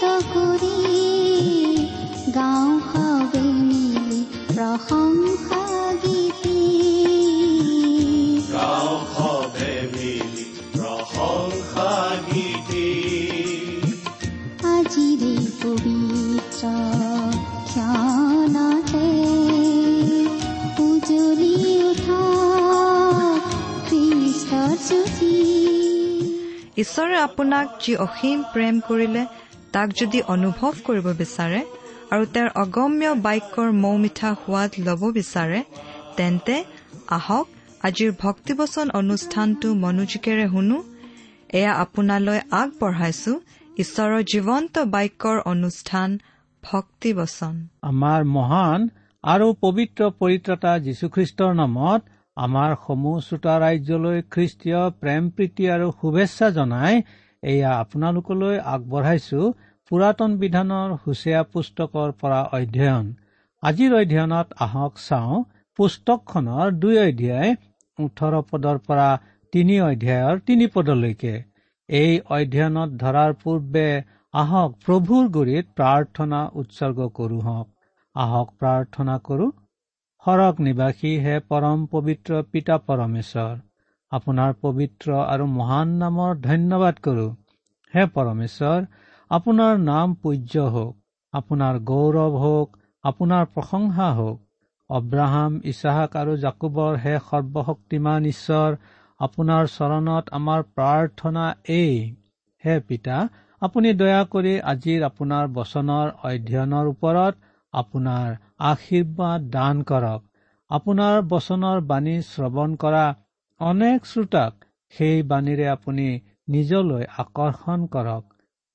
কৰি গাঁও সবে মিলি প্ৰশংসা গীতি আজিৰে পবিত্ৰ উজলি উঠা ঈশ্বৰে আপোনাক যি অসীম প্ৰেম কৰিলে তাক যদি অনুভৱ কৰিব বিচাৰে আৰু তেওঁৰ অগম্য বাক্যৰ মৌ মিঠা সোৱাদ ল'ব বিচাৰে তেন্তে আহক আজিৰ ভক্তিবচন অনুষ্ঠানটো মনোযোগেৰে শুনো। এয়া আপোনালৈ আগবঢ়াইছো ঈশ্বৰৰ জীৱন্ত বাক্যৰ অনুষ্ঠান ভক্তিবচন। আমাৰ মহান আৰু পবিত্ৰ পৰিত্ৰতা যীশুখ্ৰীষ্টৰ নামত আমাৰ সমূহ শ্ৰোতা ৰাজ্যলৈ খ্ৰীষ্টীয় প্ৰেম প্ৰীতি আৰু শুভেচ্ছা জনাই এয়া আপোনালোকলৈ আগবঢ়াইছো পুৰাতন বিধানৰ হুচীয়া পুস্তকৰ পৰা অধ্যয়ন। আজিৰ অধ্যয়নত আহক চাওঁ পুস্তকখনৰ দুই অধ্যায় ওঠৰ পদৰ পৰা তিনি অধ্যায়ৰ তিনি পদলৈকে। এই অধ্যয়নত ধৰাৰ পূৰ্বে আহক প্ৰভুৰ গুৰিত প্ৰাৰ্থনা উৎসৰ্গ কৰোঁ হওক আহক প্ৰাৰ্থনা কৰোঁ সৰগ নিবাসী হে পৰম পবিত্ৰ পিতা পৰমেশ্বৰ। আপোনাৰ পবিত্ৰ আৰু মহান নামৰ ধন্যবাদ কৰোঁ। হে পৰমেশ্বৰ আপোনাৰ নাম পূজ্য হওক আপোনাৰ গৌৰৱ হওক আপোনাৰ প্ৰশংসা হওক। অব্ৰাহাম ইছাহাক আৰু জাকুবৰ হে সৰ্বশক্তিমান ঈশ্বৰ আপোনাৰ চৰণত আমাৰ প্ৰাৰ্থনা এই। হে পিতা আপুনি দয়া কৰি আজিৰ আপোনাৰ বচনৰ অধ্যয়নৰ ওপৰত আপোনাৰ আশীৰ্বাদ দান কৰক। আপোনাৰ বচনৰ বাণী শ্ৰৱণ কৰা অনেক শ্ৰোতাক সেই বাণীৰে আপুনি নিজলৈ আকৰ্ষণ কৰক।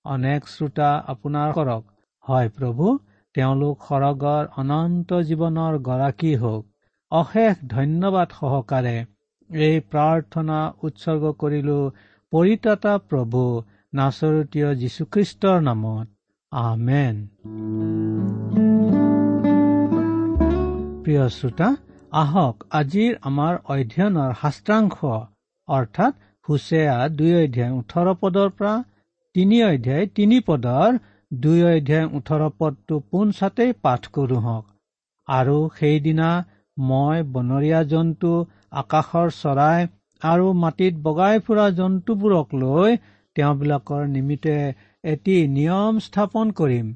অনেক শ্ৰোতা আপোনাৰ কৰক হয় প্ৰভু তেওঁলোক সৰগৰ অনন্ত জীৱনৰ গৰাকী হওক। অশেষ ধন্যবাদ সহকাৰে এই প্ৰাৰ্থনা উৎসৰ্গ কৰিলো পৰিতাতা প্ৰভু নাচৰতীয় যীশুখ্ৰীষ্টৰ নামত। আমেন। প্ৰিয় শ্ৰোতা আহক আজিৰ আমাৰ অধ্যয়নৰ শাস্ত্ৰাংশ অৰ্থাৎ হুচেয়া দুই অধ্যায় ওঠৰ পদৰ পৰা তিনি অধ্যায় তিনি পদৰ দুই অধ্যায় ওঠৰ পদটো পোনচাতেই পাঠ কৰোঁ হওক। আৰু সেইদিনা মই বনৰীয়া জন্তু আকাশৰ চৰাই আৰু মাটিত বগাই ফুৰা জন্তুবোৰক লৈ তেওঁবিলাকৰ নিমিত্তে এটি নিয়ম স্থাপন কৰিম।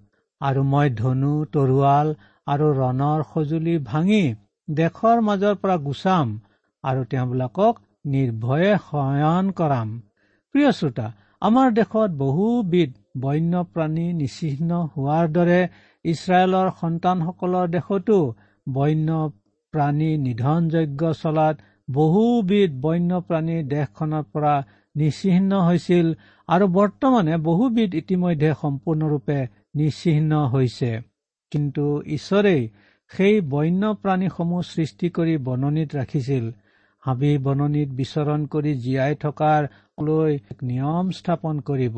আৰু মই ধনু তৰোৱাল আৰু ৰণৰ সঁজুলি ভাঙি দেশৰ মাজৰ পৰা গুচাম আৰু তেওঁবিলাকক নিৰ্ভয়ে শয়ন কৰাম। প্ৰিয় শ্ৰোতা আমাৰ দেশত বহুবিধ বন্যপ্ৰাণী নিচিহ্ন হোৱাৰ দৰে ইছৰাইলৰ সন্তানসকলৰ দেশতো বন্য প্ৰাণী নিধনযজ্ঞ চলাত বহুবিধ বন্যপ্ৰাণী দেশখনৰ পৰা নিচিহ্ন হৈছিল আৰু বৰ্তমানে বহুবিধ ইতিমধ্যে সম্পূৰ্ণৰূপে নিচিহ্ন হৈছে। কিন্তু ঈশ্বৰেই সেই বন্যপ্ৰাণীসমূহ সৃষ্টি কৰি বননিত ৰাখিছিল। হাবি বননিত বিচৰণ কৰি জীয়াই থকাৰ লৈ নিয়ম স্থাপন কৰিব।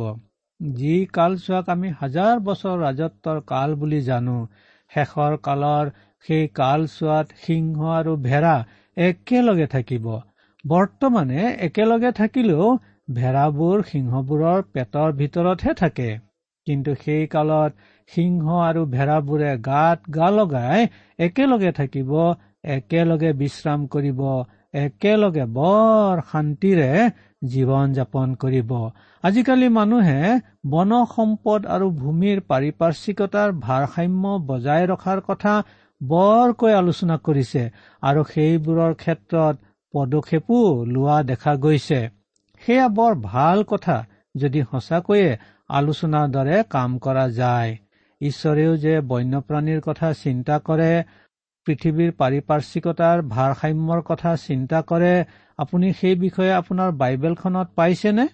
যি কালচোৱাক আমি হাজাৰ বছৰ ৰাজত্বৰ কাল বুলি জানো। শেষৰ কালৰ সেই কালচোৱাত সিংহ আৰু ভেড়া একেলগে থাকিব। বৰ্তমানে একেলগে থাকিলেও ভেড়াবোৰ সিংহবোৰৰ পেটৰ ভিতৰতহে থাকে। কিন্তু সেই কালত সিংহ আৰু ভেড়াবোৰে গাত গা লগাই একেলগে থাকিব একেলগে বিশ্ৰাম কৰিব একেলগে বৰ শান্তিৰে জীৱন যাপন কৰিব। আজিকালি মানুহে বন সম্পদ আৰু ভূমিৰ পাৰিপাৰ্শ্বিকতাৰ ভাৰসাম্য বজাই ৰখাৰ কথা বৰকৈ আলোচনা কৰিছে আৰু সেইবোৰৰ ক্ষেত্ৰত পদক্ষেপো লোৱা দেখা গৈছে। সেয়া বৰ ভাল কথা যদি সঁচাকৈয়ে আলোচনাৰ দৰে কাম কৰা যায়। ঈশ্বৰেও যে বন্যপ্ৰাণীৰ কথা চিন্তা কৰে পৃথিৱীৰ পাৰিপাৰ্শ্বিকতাৰ ভাৰসাম্যৰ কথা চিন্তা কৰে আপুনি সেই বিষয়ে আপোনাৰ বাইবেলখনত পাইছেনে?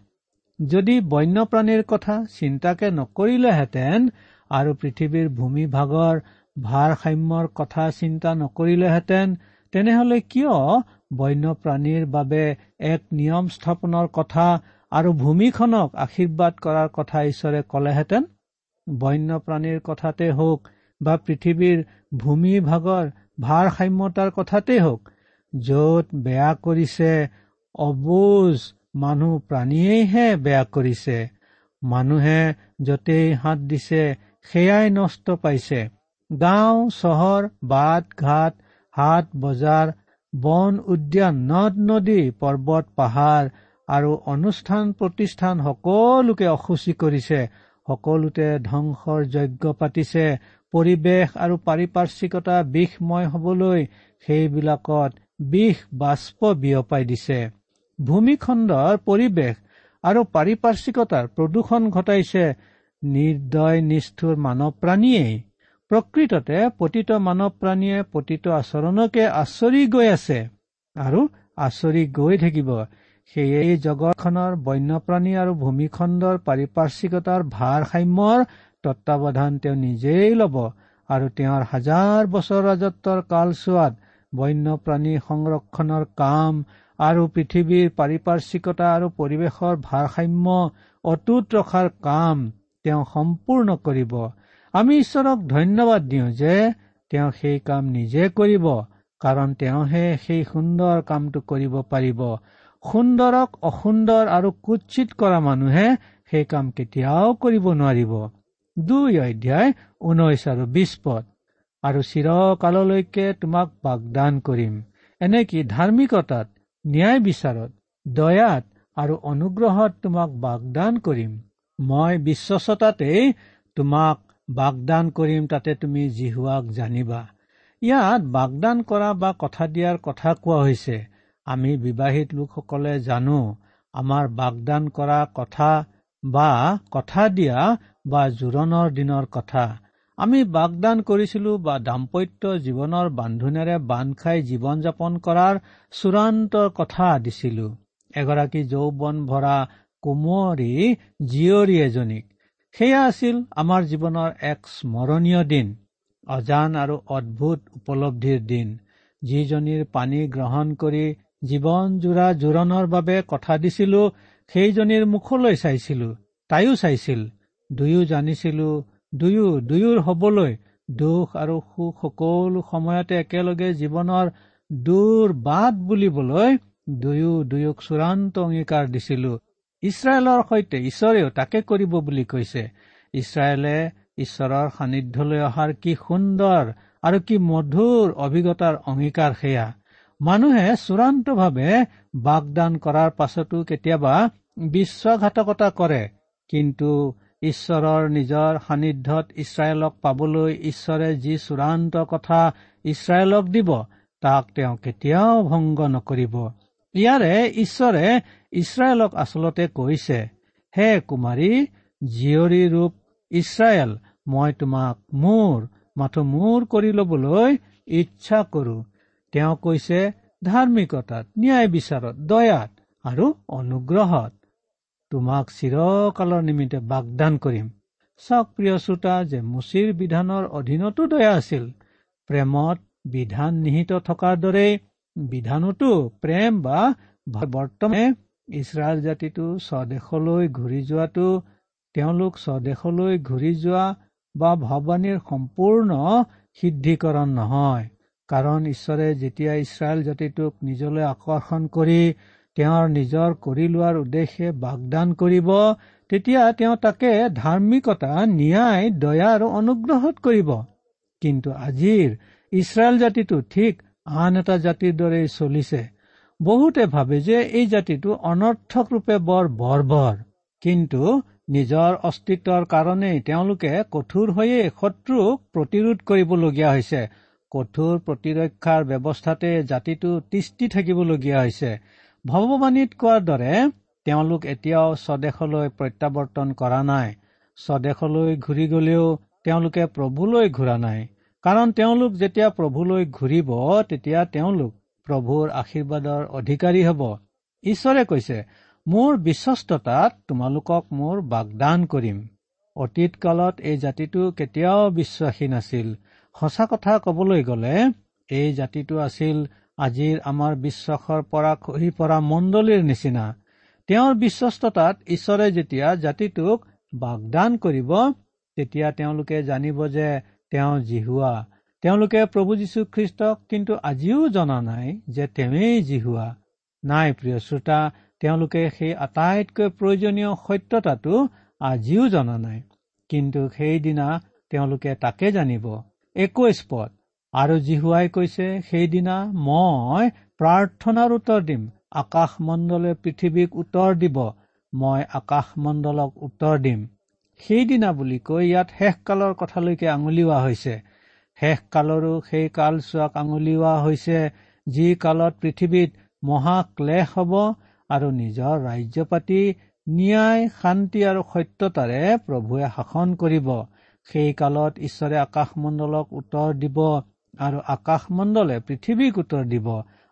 যদি বন্যপ্ৰাণীৰ কথা চিন্তাকে নকৰিলেহেঁতেন আৰু পৃথিৱীৰ ভূমিভাগৰ ভাৰসাম্যৰ কথা চিন্তা নকৰিলেহেঁতেন তেনেহলে কিয় বন্যপ্ৰাণীৰ বাবে এক নিয়ম স্থাপনৰ কথা আৰু ভূমিখনক আশীৰ্বাদ কৰাৰ কথা ঈশ্বৰে কলেহেঁতেন? বন্যপ্ৰাণীৰ কথাতে হওক বা পৃথিৱীৰ ভূমিভাগৰ ভাৰসাম্যতাৰ কথাতেই হওক য'ত বেয়া কৰিছে অবুজ মানুহ প্ৰাণীয়েইহে বেয়া কৰিছে। মানুহে য'তেই হাত দিছে সেয়াই নষ্ট পাইছে। গাঁও চহৰ বাট ঘাট হাট বজাৰ বন উদ্যান নদ নদী পৰ্বত পাহাৰ আৰু অনুষ্ঠান প্ৰতিষ্ঠান সকলোকে অসুচী কৰিছে। সকলোতে ধ্বংসৰ যজ্ঞ পাতিছে। পৰিৱেশ আৰু পাৰিপাৰ্শ্বিকতা বিষময় হবলৈ সেইবিলাকত বিষ বাষ্প বিয়পাই দিছে। ভূমিখণ্ডৰ পৰিৱেশ আৰু পাৰিপাৰ্শ্বিকতাৰ প্ৰদূষণ ঘটাইছে। নিৰ্দয় নিষ্ঠুৰ মানৱ প্ৰাণীয়েই প্ৰকৃততে প্ৰতিটো মানৱ প্ৰাণীয়ে প্ৰতিটো আচৰণকে আচৰি গৈ আছে আৰু আচৰি গৈ থাকিব। সেয়ে এই জগতখনৰ বন্যপ্ৰাণী আৰু ভূমিখণ্ডৰ পাৰিপাৰ্শ্বিকতাৰ ভাৰসাম্যৰ তত্বাৱধান তেওঁ নিজেই ল'ব আৰু তেওঁৰ হাজাৰ বছৰ ৰাজত্বৰ কালচোৱাত বন্যপ্ৰাণী সংৰক্ষণৰ কাম আৰু পৃথিৱীৰ পাৰিপাৰ্শ্বিকতা আৰু পৰিৱেশৰ ভাৰসাম্য অটুট ৰখাৰ কাম তেওঁ সম্পূৰ্ণ কৰিব। আমি ঈশ্বৰক ধন্যবাদ দিওঁ যে তেওঁ সেই কাম নিজে কৰিব কাৰণ তেওঁহে সেই সুন্দৰ কামটো কৰিব পাৰিব। সুন্দৰক অসুন্দৰ আৰু কুৎচিত কৰা মানুহে সেই কাম কেতিয়াও কৰিব নোৱাৰিব। দুই অধ্যায় ঊনৈশ আৰু বিশ পদ। আৰু চিৰকাললৈকে তোমাক বাগদান কৰিম। এনেকি ধাৰ্মিকতাত ন্যায় বিচাৰত দয়াত আৰু অনুগ্ৰহত তোমাক বাগদান কৰিম। মই বিশ্বস্ততাতেই তোমাক বাগদান কৰিম তাতে তুমি জিহুৱাক জানিবা। ইয়াত বাগদান কৰা বা কথা দিয়াৰ কথা কোৱা হৈছে। আমি বিবাহিত লোকসকলে জানো আমাৰ বাগদান কৰা কথা বা কথা দিয়া বা জোৰণৰ দিনৰ কথা। আমি বাগদান কৰিছিলো বা দাম্পত্য জীৱনৰ বান্ধোনেৰে বান্ধ খাই জীৱন যাপন কৰাৰ চূড়ান্ত কথা দিছিলো। এগৰাকী যৌৱন ভৰা কোমৰী জীয়ৰী এজনীক। সেয়া আছিল আমাৰ জীৱনৰ এক স্মৰণীয় দিন অজান আৰু অদ্ভুত উপলব্ধিৰ দিন। যিজনীৰ পানী গ্ৰহণ কৰি জীৱন জোৰা জোৰণৰ বাবে কথা দিছিলো সেইজনীৰ মুখলৈ চাইছিলো তাইও চাইছিল। দুয়ো জানিছিলো দুয়ো দুয়োৰ হবলৈ দুখ আৰু সুখ সকলো সময়তে একেলগে জীৱনৰ দূৰ বাট বুলিবলৈ দুয়ো দুয়োক চূড়ান্ত অংগীকাৰ দিছিলো। ইছৰাইলৰ সৈতে ঈশ্বৰেও তাকে কৰিব বুলি কৈছে। ইছৰাইলে ঈশ্বৰৰ সান্নিধ্যলৈ অহাৰ কি সুন্দৰ আৰু কি মধুৰ অভিজ্ঞতাৰ অংগীকাৰ সেয়া। মানুহে চূড়ান্তভাৱে বাগদান কৰাৰ পাছতো কেতিয়াবা বিশ্বাসঘাতকতা কৰে। কিন্তু ঈশ্বৰৰ নিজৰ সান্নিধ্যত ইছৰাইলক পাবলৈ ঈশ্বৰে যি চূড়ান্ত কথা ইছৰাইলক দিব তাক তেওঁ কেতিয়াও ভংগ নকৰিব। ইয়াৰে ঈশ্বৰে ইছৰাইলক আচলতে কৈছে হে কুমাৰী জীয়ৰী ৰূপ ইছৰাইল মই তোমাক মোৰ মাথো মোৰ কৰি লবলৈ ইচ্ছা কৰো। তেওঁ কৈছে ধাৰ্মিকতাত ন্যায় বিচাৰত দয়াত আৰু অনুগ্ৰহত। তোমাক চিৰকালৰ নিমিত্তে বাগদান কৰিম। চাওক প্ৰিয় শ্ৰোতা যে মুচিৰ বিধানৰ অধীনতো দয়া আছিল। প্ৰেমত বিধান নিহিত থকাৰ দৰেই বিধানতো প্ৰেম বা বৰ্তমানে ইছৰাইল জাতিটো স্বদেশলৈ ঘূৰি যোৱাটো তেওঁলোক স্বদেশলৈ ঘূৰি যোৱা বা ভৱানীৰ সম্পূৰ্ণ সিদ্ধিকৰণ নহয়। কাৰণ ঈশ্বৰে যেতিয়া ইছৰাইল জাতিটোক নিজলৈ আকৰ্ষণ কৰি তেওঁৰ নিজৰ কৰি লোৱাৰ উদ্দেশ্যে বাগদান কৰিব তেতিয়া তেওঁ তাকে ধাৰ্মিকতা ন্যায় দয়া আৰু অনুগ্ৰহত কৰিব। কিন্তু আজিৰ ইছৰাইল জাতিটো ঠিক আন এটা জাতিৰ দৰেই চলিছে। বহুতে ভাবে যে এই জাতিটো অনৰ্থক ৰূপে বৰ বৰ্বৰ। কিন্তু নিজৰ অস্তিত্বৰ কাৰণেই তেওঁলোকে কঠোৰ হৈয়ে শত্ৰুক প্ৰতিৰোধ কৰিবলগীয়া হৈছে। কঠোৰ প্ৰতিৰক্ষাৰ ব্যৱস্থাতে জাতিটো তিষ্টি থাকিবলগীয়া হৈছে। ভগৱানীত কোৱাৰ দৰে তেওঁলোক এতিয়াও স্বদেশলৈ প্ৰত্যাৱৰ্তন কৰা নাই। স্বদেশলৈ ঘূৰি গলেও তেওঁলোকে প্ৰভুলৈ ঘূৰা নাই। কাৰণ তেওঁলোক যেতিয়া প্ৰভুলৈ ঘূৰিব তেতিয়া তেওঁলোক প্ৰভুৰ আশীৰ্বাদৰ অধিকাৰী হ'ব। ঈশ্বৰে কৈছে মোৰ বিশ্বস্ততাত তোমালোকক মোৰ বাগদান কৰিম। অতীত কালত এই জাতিটো কেতিয়াও বিশ্বাসী নাছিল। সঁচা কথা কবলৈ গ'লে এই জাতিটো আছিল আজিৰ আমাৰ বিশ্বাসৰ পৰা খহি পৰা মণ্ডলীৰ নিচিনা। তেওঁৰ বিশ্বস্ততাত ঈশ্বৰে যেতিয়া জাতিটোক বাগদান কৰিব তেতিয়া তেওঁলোকে জানিব যে তেওঁ জিহুৱা। তেওঁলোকে প্ৰভু যীশুখ্ৰীষ্টক কিন্তু আজিও জনা নাই যে তেওঁই জিহুৱা। নাই প্ৰিয় শ্ৰোতা তেওঁলোকে সেই আটাইতকৈ প্ৰয়োজনীয় সত্যতাটো আজিও জনা নাই। কিন্তু সেইদিনা তেওঁলোকে তাকে জানিব। একৈশ পদ। আৰু জিহুৱাই কৈছে সেইদিনা মই প্ৰাৰ্থনাৰ উত্তৰ দিম আকাশমণ্ডলে পৃথিৱীক উত্তৰ দিব মই আকাশমণ্ডলক উত্তৰ দিম। সেইদিনা বুলি কৈ ইয়াত শেষকালৰ কথালৈকে আঙুলিওৱা হৈছে। শেষকালৰো সেই কালচোৱাক আঙুলিওৱা হৈছে যি কালত পৃথিৱীত মহাক্লেশ হ'ব আৰু নিজৰ ৰাজ্য পাতি ন্যায় শান্তি আৰু সত্যতাৰে প্ৰভুৱে শাসন কৰিব। সেই কালত ঈশ্বৰে আকাশমণ্ডলক উত্তৰ দিব আৰু আকাশমণ্ডলে পৃথিৱীক উত্তৰ দিব।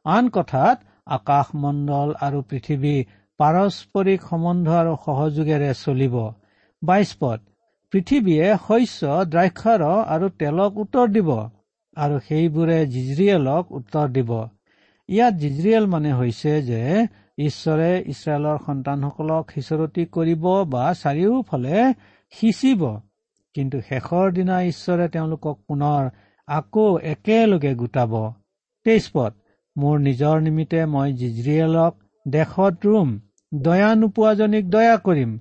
আন কথাত আকাশমণ্ডল আৰু পৃথিৱী পাৰস্পৰিক সম্বন্ধ আৰু সহযোগেৰে চলিব। বাইশ পদ পৃথিৱীয়ে শস্য দ্ৰাক্ষাৰ আৰু তেলক উত্তৰ দিব আৰু সেইবোৰে জিজৰিয়েলক উত্তৰ দিব। ইয়াত জিজৰিয়েল মানে হৈছে যে ঈশ্বৰে ইছৰাইলৰ সন্তানসকলক সিঁচৰতি কৰিব বা চাৰিওফালে সিঁচিব। কিন্তু শেষৰ দিনা ঈশ্বৰে তেওঁলোকক পুনৰ আকৌ একেলগে গোটাব। তেইছ পদ মোৰ নিজৰ নিমিত্তে মই জিজৰিয়েলক দেশত ৰুম দয়া নোপোৱাজনীক দয়া কৰিম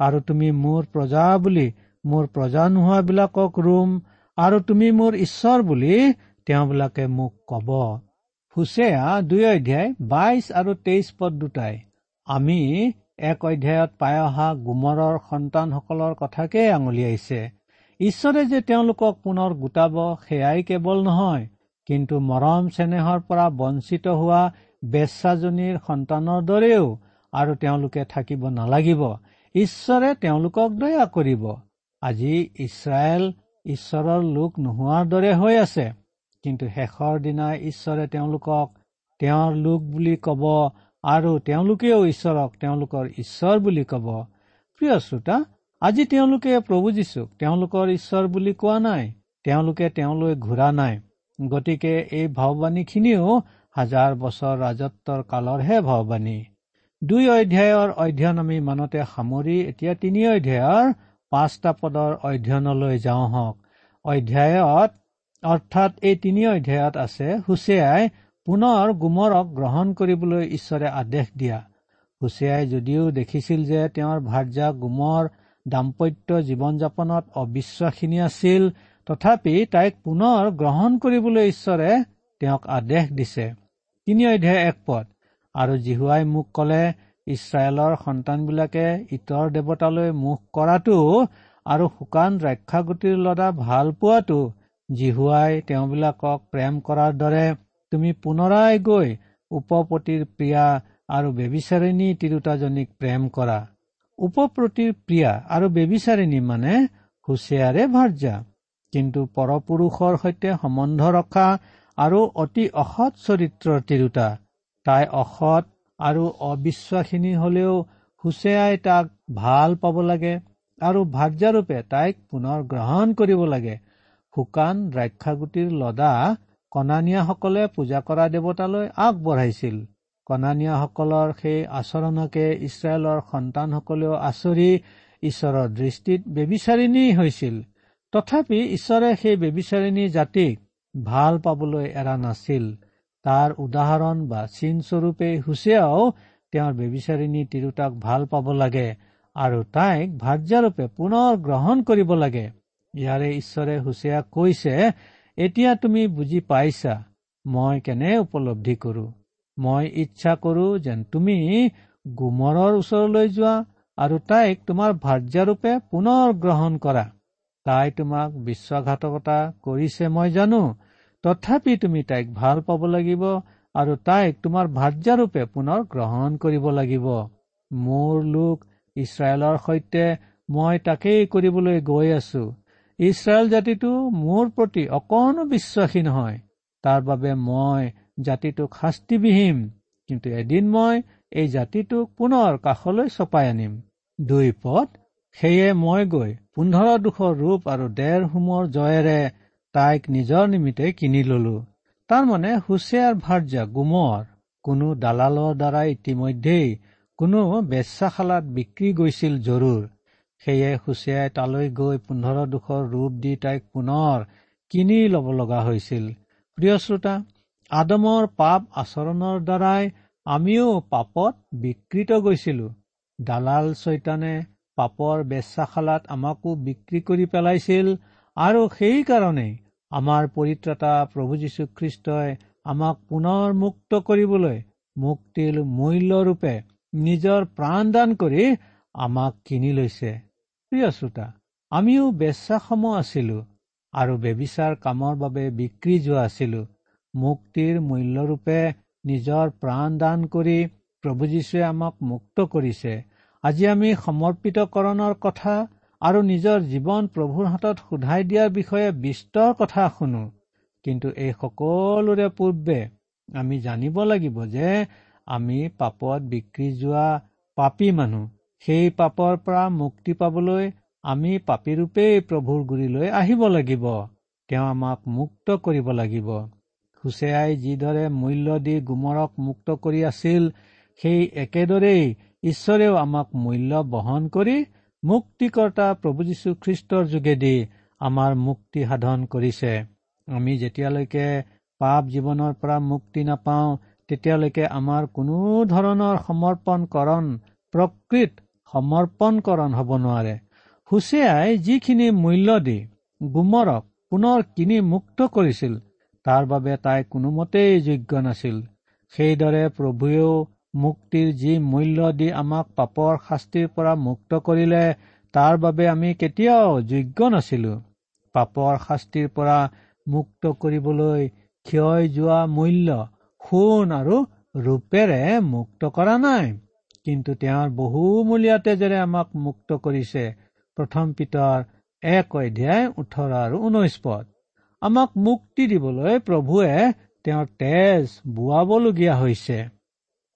আৰু তুমি মোৰ প্ৰজা বুলি মোৰ প্ৰজা নোহোৱাবিলাকক ৰুম আৰু তুমি মোৰ ঈশ্বৰ বুলি তেওঁবিলাকে মোক কব। হুছেয়া দুই অধ্যায় বাইশ আৰু তেইশ পদ দুটাই। আমি এক অধ্যায়ত পাই অহা গোমৰৰ সন্তানসকলৰ কথাকে আঙুলিয়াইছে। ঈশ্বৰে যে তেওঁলোকক পুনৰ গোটাব সেয়াই কেৱল নহয় কিন্তু মৰম চেনেহৰ পৰা বঞ্চিত হোৱা বেচাজনীৰ সন্তানৰ দৰেও আৰু তেওঁলোকে থাকিব নালাগিব। ঈশ্বৰে তেওঁলোকক দয়া কৰিব। আজি ইছৰাইল ঈশ্বৰৰ লোক নোহোৱাৰ দৰে হৈ আছে কিন্তু শেষৰ দিনা ঈশ্বৰে তেওঁলোকক তেওঁৰ লোক বুলি কব আৰু তেওঁলোকেও ঈশ্বৰক তেওঁলোকৰ ঈশ্বৰ বুলি কব। প্ৰিয় শ্ৰোতা আজি তেওঁলোকে প্ৰভু যীশুক তেওঁলোকৰ ঈশ্বৰ বুলি কোৱা নাই তেওঁলোকে তেওঁলৈ ঘূৰা নাই। গতিকে এই ভাৱবাণীখিনিও হাজাৰ বছৰ ৰাজত্বৰ কালৰহে ভাৱবাণী দুই অধ্যায়ৰ অধ্যয়ন আমি মানতে সামৰি এতিয়া তিনি অধ্যায়ৰ পাঁচটা পদৰ অধ্যয়নলৈ যাওঁ হওক। অধ্যায়ত অৰ্থাৎ এই তিনি অধ্যায়ত আছে হুছেয়াই পুনৰ গোমৰক গ্ৰহণ কৰিবলৈ ঈশ্বৰে আদেশ দিয়া। হুছেয়াই যদিও দেখিছিল যে তেওঁৰ ভাৰ্যা গোমৰ দাম্পত্য জীৱন যাপনত অবিশ্বাসিনী আছিল। তথাপি তাইক পুনৰ গ্ৰহণ কৰিবলৈ ঈশ্বৰে তেওঁক আদেশ দিছে। তিনি অধ্যায় এক পদ। আৰু জিহুৱাই মোক কলে ইছৰাইলৰ সন্তানবিলাকে ইতৰ দেৱতালৈ মুখ কৰাটো আৰু শুকান দ্ৰাক্ষাগুটিৰ লদা ভাল পোৱাটো জিহুৱাই তেওঁবিলাকক প্ৰেম কৰাৰ দৰে তুমি পুনৰাই গৈ উপপতিৰ প্ৰিয়া আৰু বেবিচাৰিণী তিৰোতাজনীক প্ৰেম কৰা। উপপ্ৰতিৰ প্ৰিয়া আৰু বেবিচাৰিণী মানে হুচিয়াৰে ভাৰ্যা। কিন্তু পৰপুৰুষৰ সৈতে সম্বন্ধ ৰখা আৰু অতি অসৎ চৰিত্ৰৰ তিৰোতা। তাই অসৎ আৰু অবিশ্বাসিনী হলেও হুচেয়াই তাক ভাল পাব লাগে আৰু ভাৰ্যাৰূপে তাইক পুনৰ গ্ৰহণ কৰিব লাগে। শুকান দ্ৰাক্ষাগুটিৰ লদা কনানীয়াসকলে পূজা কৰা দেৱতালৈ আগবঢ়াইছিল। কনানীয়াসকলৰ সেই আচৰণকে ইছৰাইলৰ সন্তানসকলেও আচৰি ঈশ্বৰৰ দৃষ্টিত বেবিচাৰিণী হৈছিল। তথাপি ঈশ্বৰে সেই বেবিচাৰিণী জাতিক ভাল পাবলৈ এৰা নাছিল। তাৰ উদাহৰণ বা চিনস্বৰূপে হুচেয়াও তেওঁৰ বেবিচাৰিণী তিৰোতাক ভাল পাব লাগে আৰু তাইক ভাৰ্যাৰূপে পুনৰ গ্ৰহণ কৰিব লাগে। ইয়াৰে ঈশ্বৰে হুচেয়াক কৈছে এতিয়া তুমি বুজি পাইছা মই কেনে উপলব্ধি কৰো? মই ইচ্ছা কৰো যেন তুমি গোমৰৰ ওচৰলৈ যোৱা আৰু তাইক তোমাৰ ভাৰ্যাৰূপে পুনৰ গ্ৰহণ কৰা। তাই তোমাক বিশ্বাসঘাতকতা কৰিছে মই জানো। তথাপি তুমি তাইক ভাল পাব লাগিব আৰু তাইক তোমাৰ ভাৰ্যাৰূপে পুনৰ গ্ৰহণ কৰিব লাগিব। মোৰ লোক ইছৰাইলৰ সৈতে মই তাকেই কৰিবলৈ গৈ আছো। ইছৰাইল জাতিটো মোৰ প্ৰতি অকণো বিশ্বাসী নহয়। তাৰ বাবে মই জাতিটোক শাস্তি বিহিম কিন্তু এদিন মই এই জাতিটোক পুনৰ কাষলৈ চপাই আনিম। দুই পদ সেয়ে মই গৈ পোন্ধৰ দুশৰ ৰূপ আৰু ডেৰ হোমৰ জয়েৰে তাইক নিজৰ নিমিত্তে কিনি ললো। তাৰমানে হুচিয়াৰ ভাৰ্যা গুমৰ। কোনো দালালৰ দ্বাৰা ইতিমধ্যেই কোনো বেচাশালাত বিক্ৰী গৈছিল জৰুৰ। সেয়ে হুচিয়াই তালৈ গৈ পোন্ধৰ দুশৰ ৰূপ দি তাইক পুনৰ কিনি ল'ব লগা হৈছিল। প্ৰিয় শ্ৰোতা আদমৰ পাপ আচৰণৰ দ্বাৰাই আমিও পাপত বিকৃত গৈছিলো। দালাল চৈতানে পাপৰ বেচাশালাত আমাকো বিক্ৰী কৰি পেলাইছিল আৰু সেইকাৰণেই আমাৰ পৰিত্ৰতা প্ৰভু যীশুখ্ৰীষ্টই আমাক পুনৰ মুক্ত কৰিবলৈ মুক্তিৰ মূল্যৰূপে নিজৰ প্ৰাণদান কৰি আমাক কিনি লৈছে। প্ৰিয় শ্ৰোতা আমিও বেচাসম আছিলো আৰু বেবিচাৰ কামৰ বাবে বিক্ৰী যোৱা আছিলো। মুক্তিৰ মূল্যৰূপে নিজৰ প্ৰাণ দান কৰি প্ৰভু যীশুৱে আমাক মুক্ত কৰিছে। আজি আমি সমৰ্পিতকৰণৰ কথা আৰু নিজৰ জীৱন প্ৰভুৰ হাতত সোধাই দিয়াৰ বিষয়ে বিস্তৰ কথা শুনো। কিন্তু এই সকলোৰে পূৰ্বে আমি জানিব লাগিব যে আমি পাপত বিক্ৰী যোৱা পাপী মানুহ। সেই পাপৰ পৰা মুক্তি পাবলৈ আমি পাপীৰূপেই প্ৰভুৰ গুৰিলৈ আহিব লাগিব। তেওঁ আমাক মুক্ত কৰিব লাগিব। হুচেয়াই যিদৰে মূল্য দি গুমৰক মুক্ত কৰি আছিল সেই একেদৰেই ঈশ্বৰেও আমাক মূল্য বহন কৰি মুক্তিকৰ্তা প্ৰভু যীশুখ্ৰীষ্টৰ যোগেদি আমাৰ মুক্তি সাধন কৰিছে। আমি যেতিয়ালৈকে পাপ জীৱনৰ পৰা মুক্তি নাপাওঁ তেতিয়ালৈকে আমাৰ কোনো ধৰণৰ সমৰ্পণকৰণ প্ৰকৃত সমৰ্পণকৰণ হ'ব নোৱাৰে। হুচেয়াই যিখিনি মূল্য দি গুমৰক পুনৰ কিনি মুক্ত কৰিছিল তাৰ বাবে তাই কোনোমতেই যোগ্য নাছিল। সেইদৰে প্ৰভুৱেও মুক্তিৰ যি মূল্য দি আমাক পাপৰ শাস্তিৰ পৰা মুক্ত কৰিলে তাৰ বাবে আমি কেতিয়াও যোগ্য নাছিলো। পাপৰ শাস্তিৰ পৰা মুক্ত কৰিবলৈ ক্ষয় যোৱা মূল্য সোণ আৰু ৰূপেৰে মুক্ত কৰা নাই। কিন্তু তেওঁৰ বহুমূলীয়া তেজেৰে আমাক মুক্ত কৰিছে প্ৰথম পিতৰ এক অধ্যায় ওঠৰ আৰু ঊনৈশ পদ। আমাক মুক্তি দিবলৈ প্ৰভুৱে তেওঁৰ তেজ বোৱাবলগীয়া হৈছে।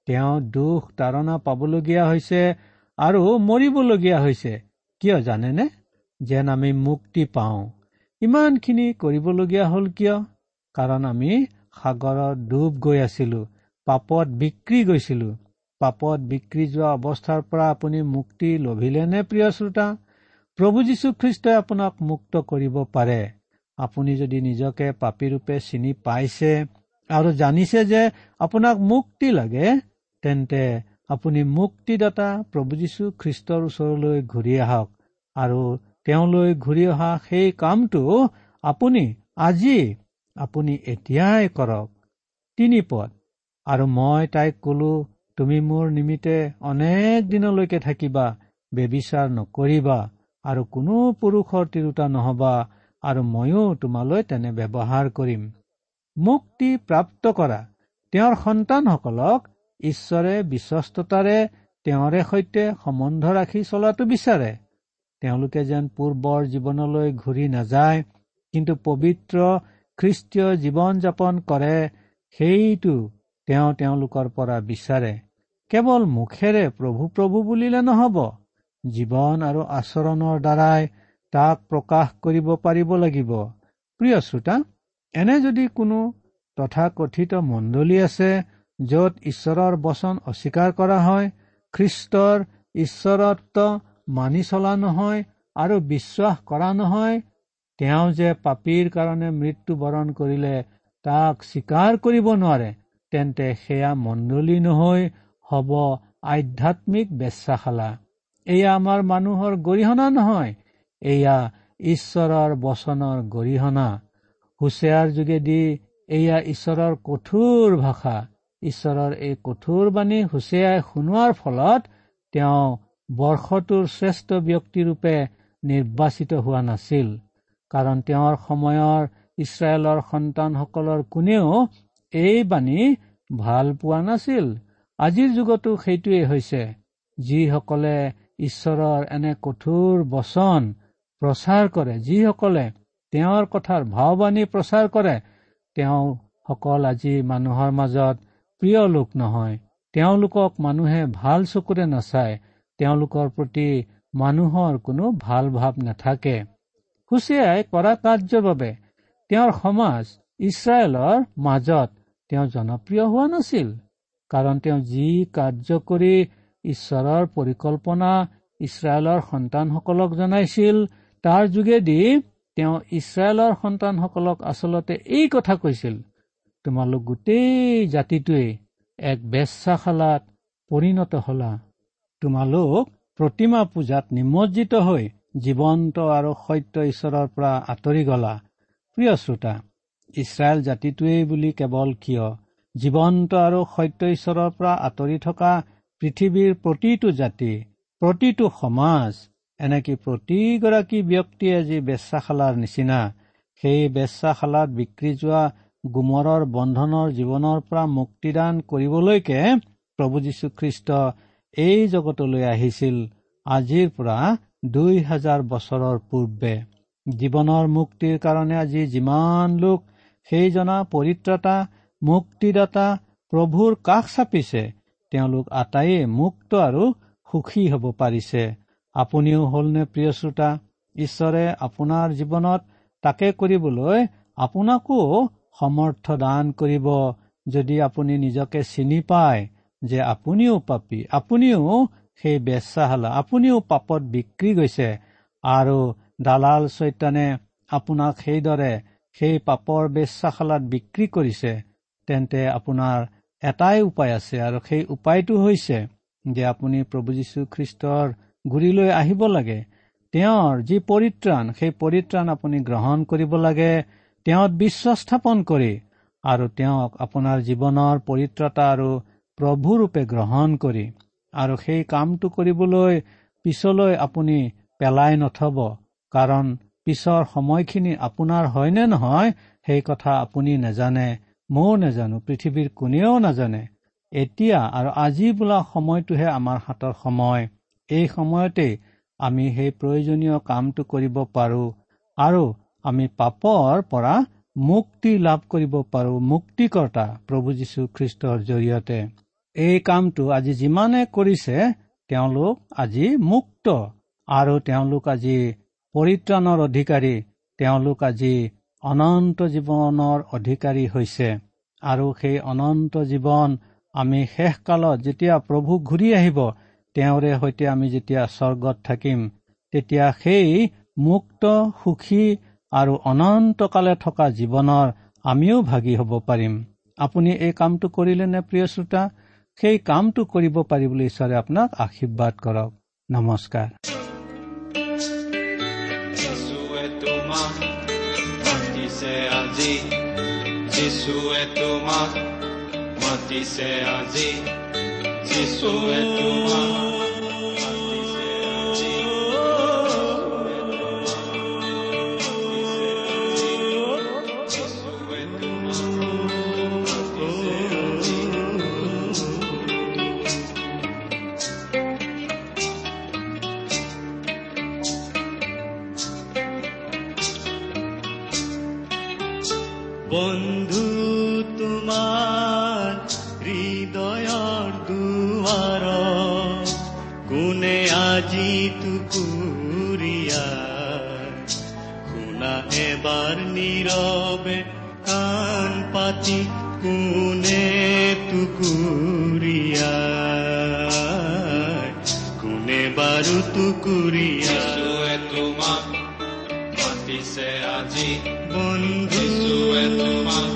তেওঁ দুখ তাৰণা পাবলগীয়া হৈছে আৰু মৰিবলগীয়া হৈছে। কিয় জানেনে? যেন আমি মুক্তি পাওঁ। ইমানখিনি কৰিবলগীয়া হ'ল কিয়? কাৰণ আমি সাগৰত ডুব গৈ আছিলো পাপত বিক্ৰী গৈছিলো। পাপত বিক্ৰী যোৱা অৱস্থাৰ পৰা আপুনি মুক্তি লভিলেনে প্ৰিয় শ্ৰোতা? প্ৰভু যীশুখ্ৰীষ্টই আপোনাক মুক্ত কৰিব পাৰে। আপুনি যদি নিজকে পাপীৰূপে চিনি পাইছে আৰু জানিছে যে আপোনাক মুক্তি লাগে তেন্তে আপুনি মুক্তিদাতা প্ৰভু যীশু খ্ৰীষ্টৰ ওচৰলৈ ঘূৰি আহক আৰু তেওঁলৈ ঘূৰি অহা সেই কামটো আপুনি আজি আপুনি এতিয়াই কৰক। তিনি পদ। আৰু মই তাইক কলো তুমি মোৰ নিমিত্তে অনেক দিনলৈকে থাকিবা বেবিচাৰ নকৰিবা আৰু কোনো পুৰুষৰ তিৰোতা নহবা। আৰু ময়ো তোমালৈ তেনে ব্যৱহাৰ কৰিম। মুক্তি প্ৰাপ্ত কৰা। তেওঁৰ সন্তানসকলক ঈশ্বৰে বিশ্বস্ততাৰে তেওঁৰে সৈতে সম্বন্ধ ৰাখি চলাটো বিচাৰে। তেওঁলোকে যেন পূৰ্বৰ জীৱনলৈ ঘূৰি নাযায় কিন্তু পবিত্ৰ খ্ৰীষ্টীয় জীৱন যাপন কৰে সেইটো তেওঁ তেওঁলোকৰ পৰা বিচাৰে। কেৱল মুখেৰে প্ৰভু প্ৰভু বুলিলে নহব। জীৱন আৰু আচৰণৰ দ্বাৰাই তাক প্ৰকাশ কৰিব পাৰিব লাগিব। প্ৰিয় শ্ৰোতা এনে যদি কোনো তথাকথিত মণ্ডলী আছে য'ত ঈশ্বৰৰ বচন অস্বীকাৰ কৰা হয় খ্ৰীষ্টৰ ঈশ্বৰত্ব মানি চলা নহয় আৰু বিশ্বাস কৰা নহয় তেওঁ যে পাপীৰ কাৰণে মৃত্যু বৰণ কৰিলে তাক স্বীকাৰ কৰিব নোৱাৰে তেন্তে সেয়া মণ্ডলী নহয় হ'ব আধ্যাত্মিক বেচাশালা এয়া আমাৰ মানুহৰ গৰিহণা নহয় এয়া ঈশ্বৰৰ বচনৰ গৰিহণা। হুচেয়াৰ যোগেদি এয়া ঈশ্বৰৰ কঠোৰ ভাষা। ঈশ্বৰৰ এই কঠোৰ বাণী হুচেয়াই শুনোৱাৰ ফলত তেওঁ বৰ্ষটোৰ শ্ৰেষ্ঠ ব্যক্তিৰূপে নিৰ্বাচিত হোৱা নাছিল। কাৰণ তেওঁৰ সময়ৰ ইছৰাইলৰ সন্তানসকলৰ কোনেও এই বাণী ভাল পোৱা নাছিল। আজিৰ যুগতো সেইটোৱেই হৈছে। যিসকলে ঈশ্বৰৰ এনে কঠোৰ বচন প্ৰচাৰ কৰে। যিসকলে তেওঁৰ কথাৰ ভাওবাণী প্ৰচাৰ কৰে তেওঁসকল আজি মানুহৰ মাজত প্ৰিয় লোক নহয়। তেওঁলোকক মানুহে ভাল চকুৰে নাচায়। তেওঁলোকৰ প্ৰতি মানুহৰ কোনো ভাল ভাৱ নাথাকে। হুচিয়াই কৰা কাৰ্যৰ বাবে তেওঁৰ সমাজ ইছৰাইলৰ মাজত তেওঁ জনপ্ৰিয় হোৱা নাছিল কাৰণ তেওঁ যি কাৰ্য কৰি ঈশ্বৰৰ পৰিকল্পনা ইছৰাইলৰ সন্তানসকলক জনাইছিল তাৰ যোগেদি তেওঁ ইছৰাইলৰ সন্তানসকলক আচলতে এই কথা কৈছিল তোমালোক গোটেই জাতিটোৱেই এক বেচাশালাত পৰিণত হলা। তোমালোক প্ৰতিমা পূজাত নিমজ্জিত হৈ জীৱন্ত আৰু সত্য ঈশ্বৰৰ পৰা আঁতৰি গলা। প্ৰিয় শ্ৰোতা ইছৰাইল জাতিটোৱেই বুলি কেৱল কিয় জীৱন্ত আৰু সত্য ঈশ্বৰৰ পৰা আঁতৰি থকা পৃথিৱীৰ প্ৰতিটো জাতি প্ৰতিটো সমাজ এনেকে প্ৰতিগৰাকী ব্যক্তিয়ে যি বেচাশালাৰ নিচিনা সেই বেচাশালাত বিক্ৰী যোৱা গোমৰৰ বন্ধনৰ জীৱনৰ পৰা মুক্তিদান কৰিবলৈকে প্ৰভু যীশুখ্ৰীষ্ট এই জগতলৈ আহিছিল। আজিৰ পৰা দুই হাজাৰ বছৰৰ পূৰ্বে। জীৱনৰ মুক্তিৰ কাৰণে আজি যিমান লোক সেই জনা পৰিত্ৰতা মুক্তিদাতা প্ৰভুৰ কাষ চাপিছে তেওঁলোক আটাইয়ে মুক্ত আৰু সুখী হ'ব পাৰিছে। আপুনিও হ'লনে প্ৰিয় শ্ৰোতা? ঈশ্বৰে আপোনাৰ জীৱনত তাকে কৰিবলৈ আপোনাকো সমৰ্থ দান কৰিব। যদি আপুনি নিজকে চিনি পায় যে আপুনিও পাপী আপুনিও সেই বেচাশালা আপুনিও পাপত বিক্ৰী গৈছে আৰু দালাল চৈতানে আপোনাক সেইদৰে সেই পাপৰ বেচাশালাত বিক্ৰী কৰিছে তেন্তে আপোনাৰ এটাই উপায় আছে আৰু সেই উপায়টো হৈছে যে আপুনি প্ৰভু গুৰিলৈ আহিব লাগে। তেওঁৰ যি পৰিত্ৰাণ সেই পৰিত্ৰাণ আপুনি গ্ৰহণ কৰিব লাগে তেওঁত বিশ্বাস স্থাপন কৰি আৰু তেওঁক আপোনাৰ জীৱনৰ পৰিত্ৰতা আৰু প্ৰভুৰূপে গ্ৰহণ কৰি আৰু সেই কামটো কৰিবলৈ পিছলৈ আপুনি পেলাই নথব কাৰণ পিছৰ সময়খিনি আপোনাৰ হয়নে নহয় সেই কথা আপুনি নেজানে ময়ো নেজানো পৃথিৱীৰ কোনেও নাজানে। এতিয়া আৰু আজি বোলা সময়টোহে আমাৰ হাতৰ সময়। এই সময়তেই আমি সেই প্ৰয়োজনীয় কামটো কৰিব পাৰোঁ আৰু আমি পাপৰ পৰা মুক্তি লাভ কৰিব পাৰোঁ মুক্তিকৰ্তা প্ৰভু যীশু খ্ৰীষ্টৰ জৰিয়তে। এই কামটো আজি যিমানে কৰিছে তেওঁলোক আজি মুক্ত আৰু তেওঁলোক আজি পৰিত্ৰাণৰ অধিকাৰী তেওঁলোক আজি অনন্ত জীৱনৰ অধিকাৰী হৈছে। আৰু সেই অনন্ত জীৱন আমি শেষকালত যেতিয়া প্ৰভু ঘূৰি আহিব তেওঁৰে সৈতে আমি যেতিয়া স্বৰ্গত থাকিম তেতিয়া সেই মুক্ত সুখী আৰু অনন্তকালে থকা জীৱনৰ আমিও ভাগি হ'ব পাৰিম। আপুনি এই কামটো কৰিলে নে প্ৰিয় শ্ৰোতা? সেই কামটো কৰিব পাৰিবলৈ ঈশ্বৰে আপোনাক আশীৰ্বাদ কৰক। নমস্কাৰ। তোমাক মাতিছে আজি। যিশুৱে তোমাক আজি টুকুৰীয়া শুনা এবাৰ নীৰৱে কাণ পাতি কোনে টুকুৰীয়া কোনে বাৰু টুকুৰীয়া তোমাক মাতিছে আজি। বন্ধু। তোমাক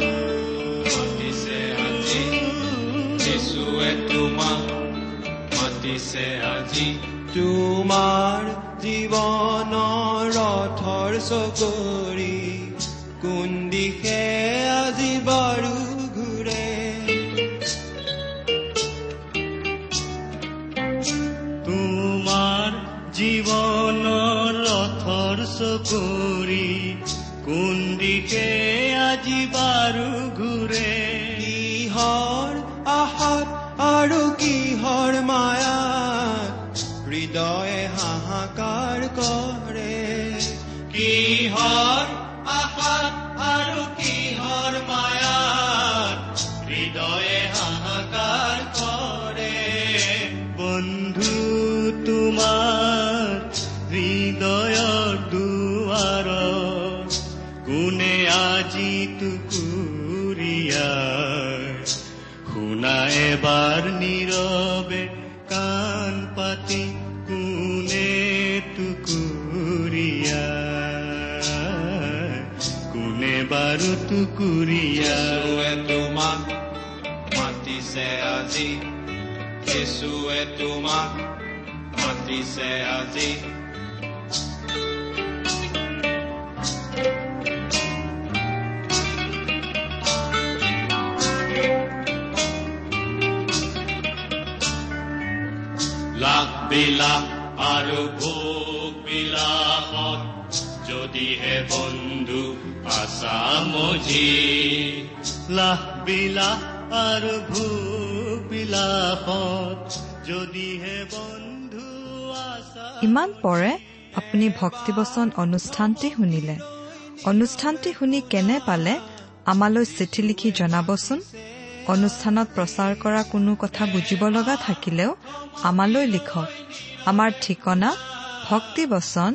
মাতিছে আজি। যিশুৱে তোমাক মাতিছে আজি। তোমাৰ জীৱনৰ ৰথৰ চকৰি কোন দিশে আজি বাৰু ঘূৰে তোমাৰ জীৱনৰ ৰথৰ চকৰি কোন দিশে আজি বাৰু ঘূৰে কিহৰ আশাত আৰু কিহৰ মায়া? হৃদয়ে হাহাকার করে। কি হর? আপাত কি হর মায়া? হৃদয়ে হাহাকার করে। বন্ধু তোমার হৃদয় দুয়ার কোনে আজি তুকুরিয়া শুনা এবার নীরবে কোনে বাৰু টুকুৰিয়াৰ তোমাক মাতিছে আজি। কেঁচুৱে তোমাক মাতিছে আজি। লাখ বিলাস আৰু ভোগ বিলাসত যদিহে বন্ধু আছা মজি লাহ বিলাস আৰু ভূবিলাসত যদিহে বন্ধু ইমান পৰে আপুনি ভক্তিবচন অনুষ্ঠানটি শুনিলে। অনুষ্ঠানটি শুনি কেনে পালে আমালৈ চিঠি লিখি জনাবচোন? অনুষ্ঠানত প্ৰচাৰ কৰা কোনো কথা বুজিব লগা থাকিলেও আমালৈ লিখক। আমাৰ ঠিকনা ভক্তিবচন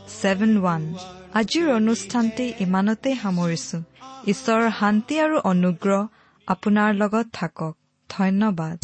seven one আজিৰ অনুষ্ঠানটি ইমানতে সামৰিছো। ঈশ্বৰৰ শান্তি আৰু অনুগ্ৰহ আপোনাৰ লগত থাকক। ধন্যবাদ।